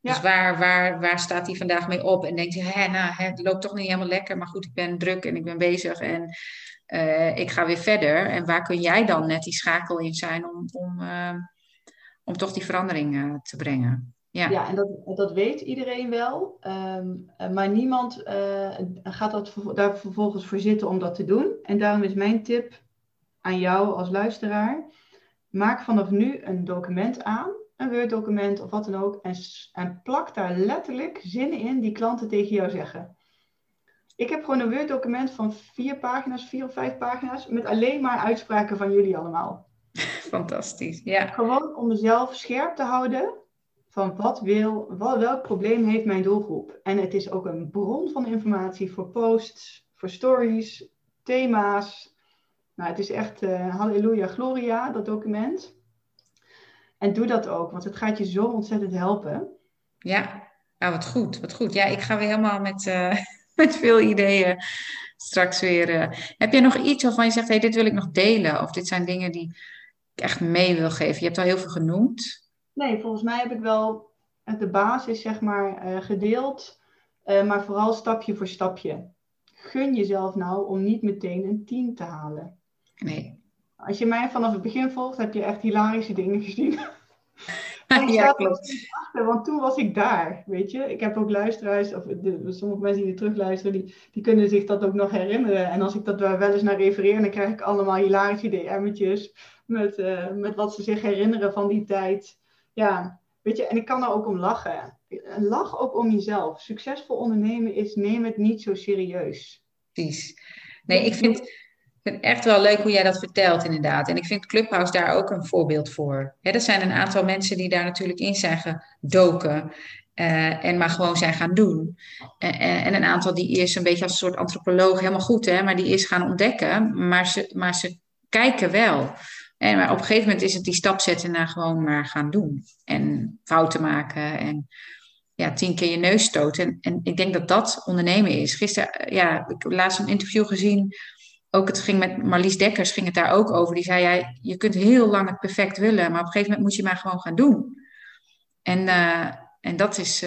Ja. Dus waar, waar, waar staat hij vandaag mee op? En denkt hij, hè, nou, hè, het loopt toch niet helemaal lekker, maar goed, ik ben druk en ik ben bezig en uh, ik ga weer verder. En waar kun jij dan net die schakel in zijn om, om, uh, om toch die verandering uh, te brengen? Ja, ja en dat, dat weet iedereen wel. Um, maar niemand gaat dat, daar vervolgens voor zitten om dat te doen. En daarom is mijn tip aan jou als luisteraar. Maak vanaf nu een document aan een Word-document of wat dan ook. En, en plak daar letterlijk zinnen in die klanten tegen jou zeggen. Ik heb gewoon een Word-document van vier pagina's, vier of vijf pagina's, met alleen maar uitspraken van jullie allemaal. Fantastisch, ja. Gewoon om mezelf scherp te houden van wat wil, wat, welk probleem heeft mijn doelgroep. En het is ook een bron van informatie voor posts, voor stories, thema's. Nou, het is echt uh, halleluja, gloria, dat document. En doe dat ook, want het gaat je zo ontzettend helpen. Ja, nou wat goed, wat goed. Ja, ik ga weer helemaal met, uh, met veel ideeën straks weer. Uh... Heb je nog iets waarvan je zegt, hey, dit wil ik nog delen? Of dit zijn dingen die ik echt mee wil geven? Je hebt al heel veel genoemd. Nee, volgens mij heb ik wel de basis, zeg maar, uh, gedeeld. maar vooral stapje voor stapje. Gun jezelf nou om niet meteen een 10 te halen. Nee. Als je mij vanaf het begin volgt, heb je echt hilarische dingen gezien. ja, klopt. Achter, want toen was ik daar, weet je. Ik heb ook luisteraars, of de, sommige mensen die er terugluisteren, die, die kunnen zich dat ook nog herinneren. En als ik dat wel eens naar refereer, dan krijg ik allemaal hilarische DM'tjes met, uh, met wat ze zich herinneren van die tijd. Ja, weet je, en ik kan er ook om lachen. Lach ook om jezelf. Succesvol ondernemen is neem het niet zo serieus. Precies. Nee, ik vind ik vind het echt wel leuk hoe jij dat vertelt, inderdaad. En ik vind Clubhouse daar ook een voorbeeld voor. er zijn een aantal mensen die daar natuurlijk in zijn gedoken. Uh, en maar gewoon zijn gaan doen. En een aantal die eerst een beetje als een soort antropoloog, helemaal goed, hè, maar die eerst gaan ontdekken. Maar ze, maar ze kijken wel. En maar op een gegeven moment is het die stap zetten naar gewoon maar gaan doen. En fouten maken. En ja, tien keer je neus stoot. En, en ik denk dat dat ondernemen is. Gisteren, ja, ik laatst een interview gezien. Ook het ging met Marlies Dekkers, ging het daar ook over. Die zei, ja, je kunt heel lang het perfect willen, maar op een gegeven moment moet je maar gewoon gaan doen. En, en dat is,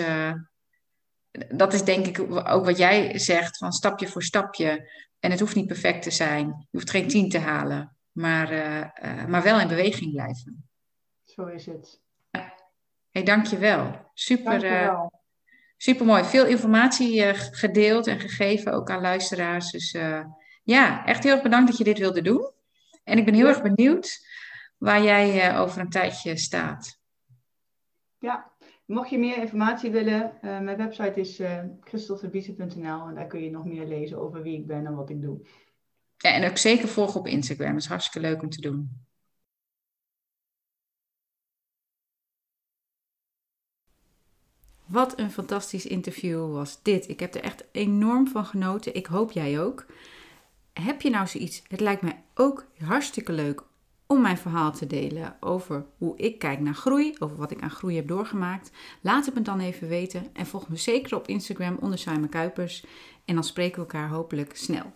dat is denk ik ook wat jij zegt, van stapje voor stapje. En het hoeft niet perfect te zijn. Je hoeft geen tien te halen, maar, maar wel in beweging blijven. Zo is het hey, dankjewel. Super, uh, super mooi. Veel informatie gedeeld en gegeven ook aan luisteraars. Dus ja, echt heel erg bedankt dat je dit wilde doen. En ik ben heel erg benieuwd waar jij over een tijdje staat. Ja, mocht je meer informatie willen, mijn website is uh, en daar kun je nog meer lezen over wie ik ben en wat ik doe. Ja, en ook zeker volgen op Instagram. Dat is hartstikke leuk om te doen. Wat een fantastisch interview was dit. Ik heb er echt enorm van genoten. Ik hoop jij ook. Heb je nou zoiets? Het lijkt mij ook hartstikke leuk om mijn verhaal te delen over hoe ik kijk naar groei, over wat ik aan groei heb doorgemaakt. Laat het me dan even weten en volg me zeker op Instagram onder Simon Kuipers. En dan spreken we elkaar hopelijk snel.